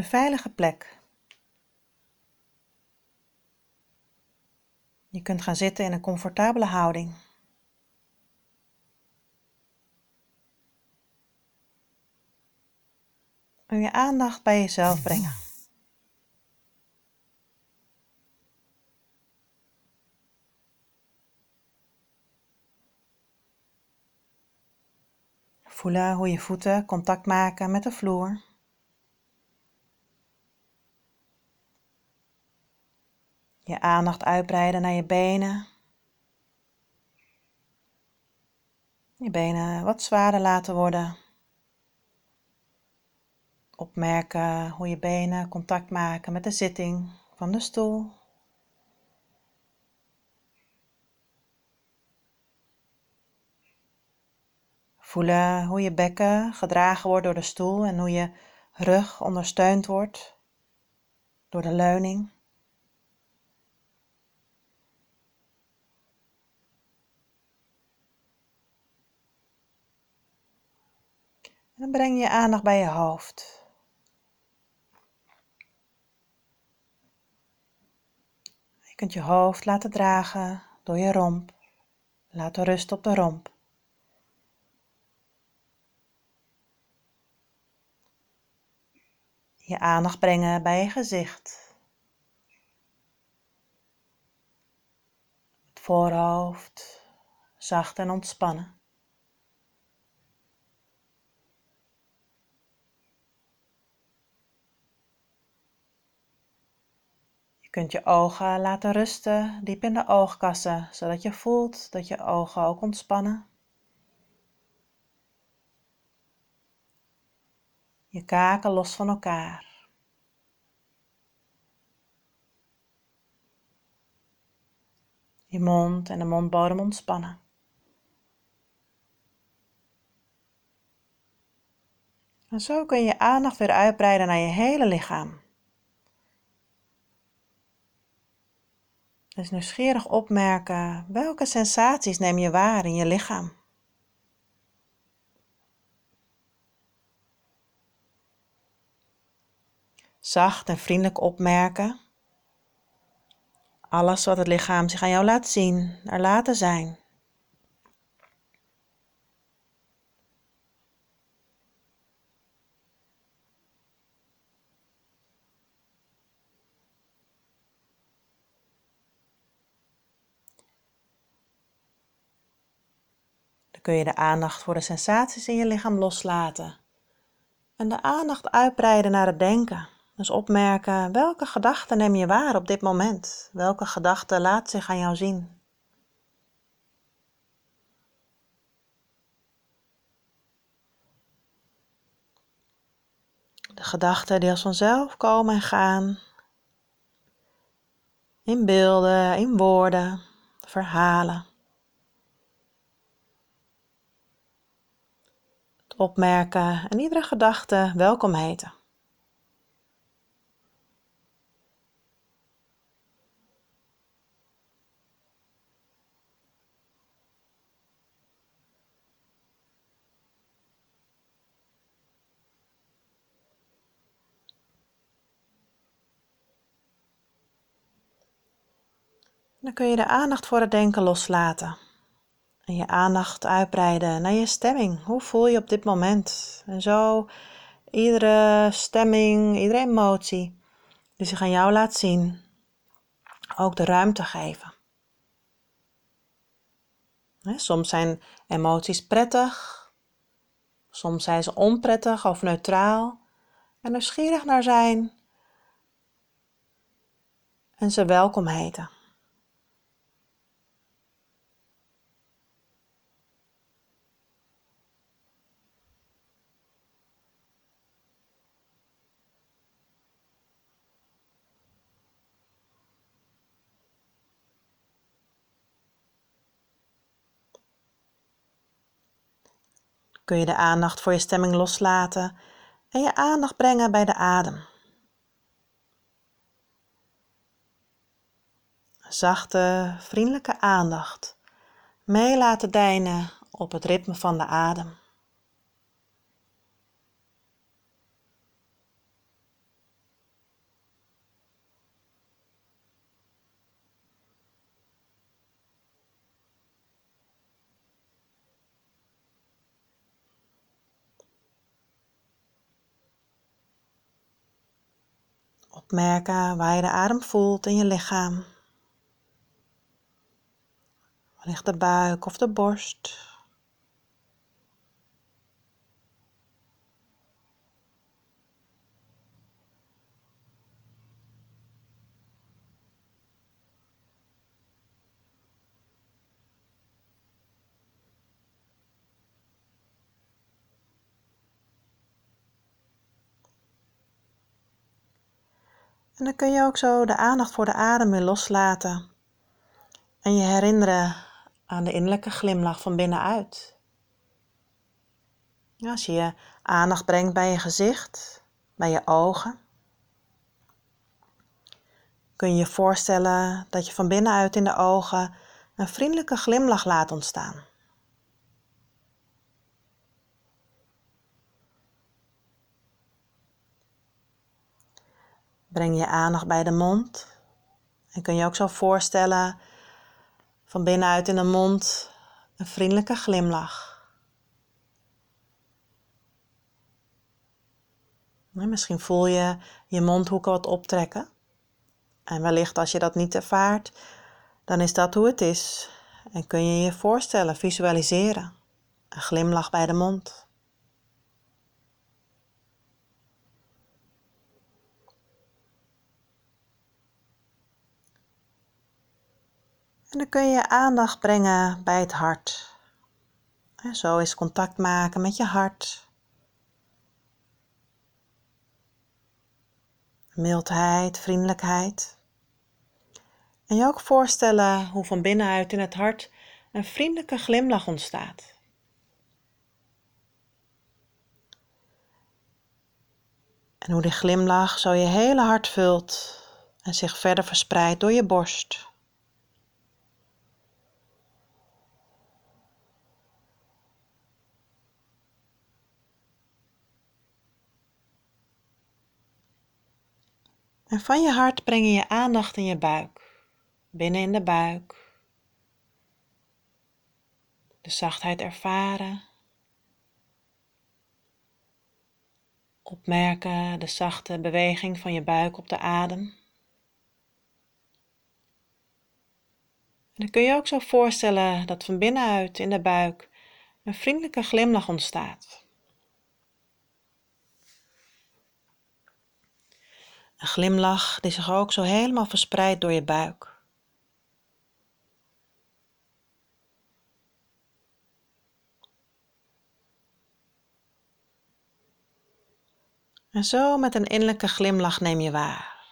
De veilige plek. Je kunt gaan zitten in een comfortabele houding. En je aandacht bij jezelf brengen. Voelen hoe je voeten contact maken met de vloer. Je aandacht uitbreiden naar je benen. Je benen wat zwaarder laten worden. Opmerken hoe je benen contact maken met de zitting van de stoel. Voelen hoe je bekken gedragen wordt door de stoel en hoe je rug ondersteund wordt door de leuning. Dan breng je aandacht bij je hoofd. Je kunt je hoofd laten dragen door je romp. Laten rusten op de romp. Je aandacht brengen bij je gezicht. Het voorhoofd zacht en ontspannen. Je kunt je ogen laten rusten diep in de oogkassen, zodat je voelt dat je ogen ook ontspannen. Je kaken los van elkaar. Je mond en de mondbodem ontspannen. En zo kun je aandacht weer uitbreiden naar je hele lichaam. Dus nieuwsgierig opmerken welke sensaties neem je waar in je lichaam. Zacht en vriendelijk opmerken. Alles wat het lichaam zich aan jou laat zien, er laten zijn. Kun je de aandacht voor de sensaties in je lichaam loslaten en de aandacht uitbreiden naar het denken. Dus opmerken welke gedachten neem je waar op dit moment? Welke gedachte laat zich aan jou zien? De gedachten die als vanzelf komen en gaan. In beelden, in woorden, verhalen. Het opmerken en iedere gedachte welkom heten. Dan kun je de aandacht voor het denken loslaten. En je aandacht uitbreiden naar je stemming. Hoe voel je op dit moment? En zo iedere stemming, iedere emotie die zich aan jou laat zien, ook de ruimte geven. Soms zijn emoties prettig, soms zijn ze onprettig of neutraal. En nieuwsgierig naar zijn en ze welkom heten. Kun je de aandacht voor je stemming loslaten en je aandacht brengen bij de adem. Zachte, vriendelijke aandacht mee laten deinen op het ritme van de adem. Opmerken waar je de adem voelt in je lichaam. Wellicht de buik of de borst. En dan kun je ook zo de aandacht voor de adem weer loslaten. En je herinneren aan de innerlijke glimlach van binnenuit. Als je je aandacht brengt bij je gezicht, bij je ogen, kun je je voorstellen dat je van binnenuit in de ogen een vriendelijke glimlach laat ontstaan. Breng je aandacht bij de mond. En kun je ook zo voorstellen van binnenuit in de mond een vriendelijke glimlach. misschien voel je je mondhoeken wat optrekken. En wellicht als je dat niet ervaart, dan is dat hoe het is. En kun je je voorstellen, visualiseren. Een glimlach bij de mond. En dan kun je aandacht brengen bij het hart. En zo is contact maken met je hart. Mildheid, vriendelijkheid. En je ook voorstellen hoe van binnenuit in het hart een vriendelijke glimlach ontstaat. En hoe die glimlach zo je hele hart vult en zich verder verspreidt door je borst. En van je hart breng je je aandacht in je buik, binnen in de buik. De zachtheid ervaren. Opmerken de zachte beweging van je buik op de adem. En dan kun je ook zo voorstellen dat van binnenuit in de buik een vriendelijke glimlach ontstaat. Een glimlach die zich ook zo helemaal verspreidt door je buik. En zo met een innerlijke glimlach neem je waar.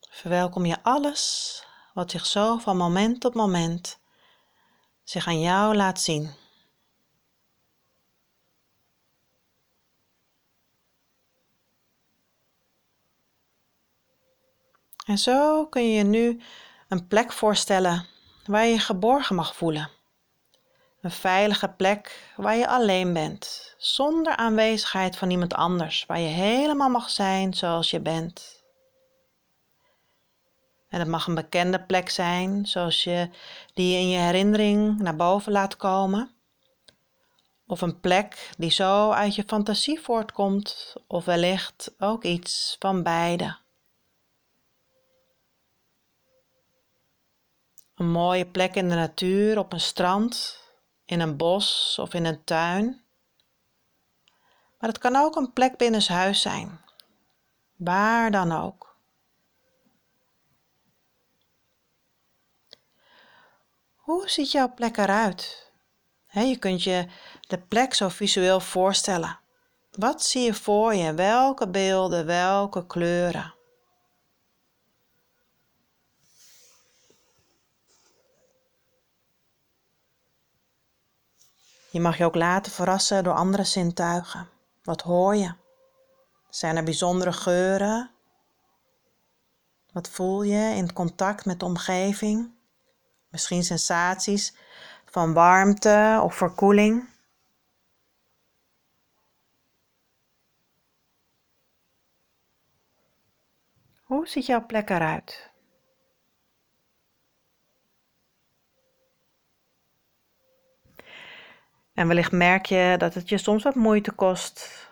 Verwelkom je alles wat zich zo van moment tot moment zich aan jou laat zien. En zo kun je je nu een plek voorstellen waar je je geborgen mag voelen. Een veilige plek waar je alleen bent, zonder aanwezigheid van iemand anders, waar je helemaal mag zijn zoals je bent. En het mag een bekende plek zijn, zoals je die in je herinnering naar boven laat komen. Of een plek die zo uit je fantasie voortkomt, of wellicht ook iets van beide. Een mooie plek in de natuur, op een strand, in een bos of in een tuin. Maar het kan ook een plek binnen huis zijn, waar dan ook. Hoe ziet jouw plek eruit? je kunt je de plek zo visueel voorstellen. Wat zie je voor je? Welke beelden, welke kleuren? Je mag je ook laten verrassen door andere zintuigen. Wat hoor je? Zijn er bijzondere geuren? Wat voel je in contact met de omgeving? Misschien sensaties van warmte of verkoeling? Hoe ziet jouw plek eruit? En wellicht merk je dat het je soms wat moeite kost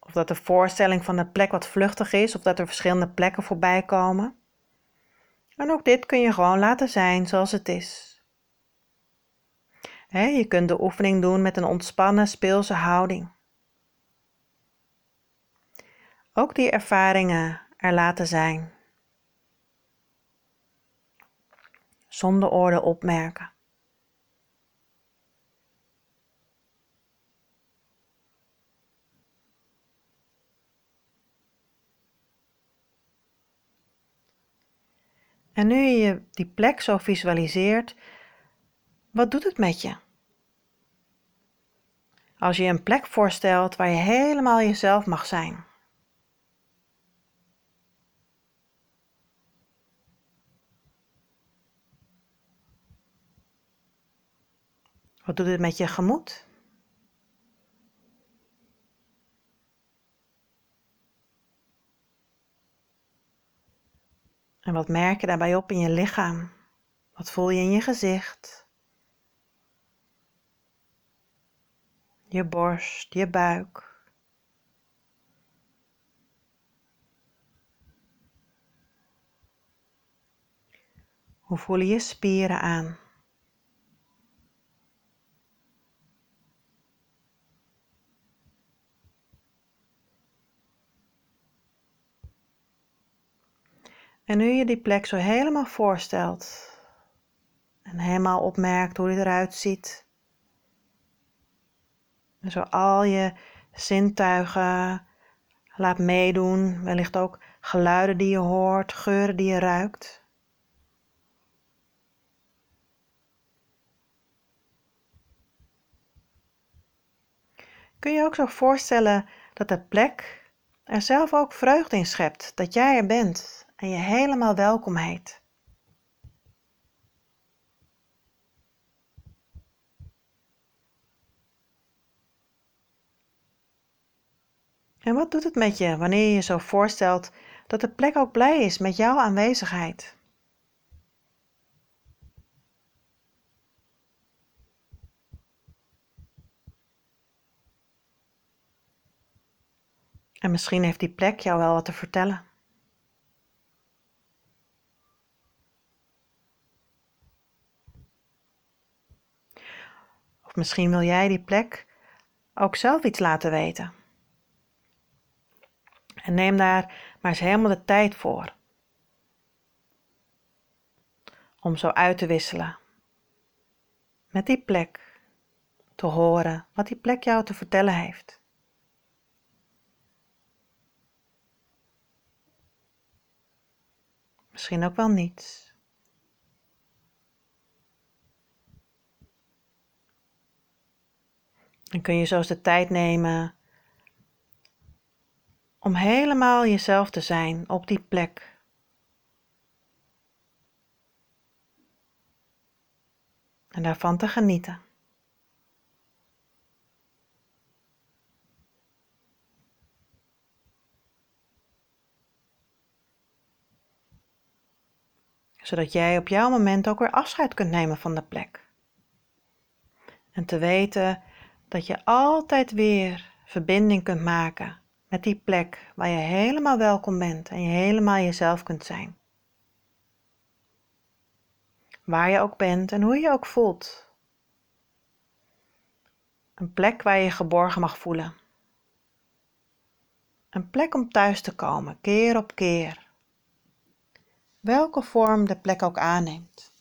Of dat de voorstelling van de plek wat vluchtig is, of dat er verschillende plekken voorbij komen. En ook dit kun je gewoon laten zijn zoals het is. je kunt de oefening doen met een ontspannen, speelse houding. Ook die ervaringen er laten zijn. Zonder orde opmerken. En nu je die plek zo visualiseert, wat doet het met je? Als je een plek voorstelt waar je helemaal jezelf mag zijn. Wat doet het met je gemoed? En wat merk je daarbij op in je lichaam? Wat voel je in je gezicht? Je borst, je buik. Hoe voelen je spieren aan? En nu je die plek zo helemaal voorstelt en helemaal opmerkt hoe die eruit ziet. En zo al je zintuigen laat meedoen, wellicht ook geluiden die je hoort, geuren die je ruikt. Kun je ook zo voorstellen dat de plek er zelf ook vreugde in schept, dat jij er bent en je helemaal welkom heet. En wat doet het met je wanneer je je zo voorstelt dat de plek ook blij is met jouw aanwezigheid? En misschien heeft die plek jou wel wat te vertellen. Misschien wil jij die plek ook zelf iets laten weten. En neem daar maar eens helemaal de tijd voor. Om zo uit te wisselen. Met die plek. Te horen wat die plek jou te vertellen heeft. Misschien ook wel niets. Dan kun je zo eens de tijd nemen om helemaal jezelf te zijn op die plek. En daarvan te genieten. Zodat jij op jouw moment ook weer afscheid kunt nemen van de plek. En te weten dat je altijd weer verbinding kunt maken met die plek waar je helemaal welkom bent en je helemaal jezelf kunt zijn. Waar je ook bent en hoe je ook voelt. Een plek waar je je geborgen mag voelen. Een plek om thuis te komen, keer op keer. Welke vorm de plek ook aanneemt.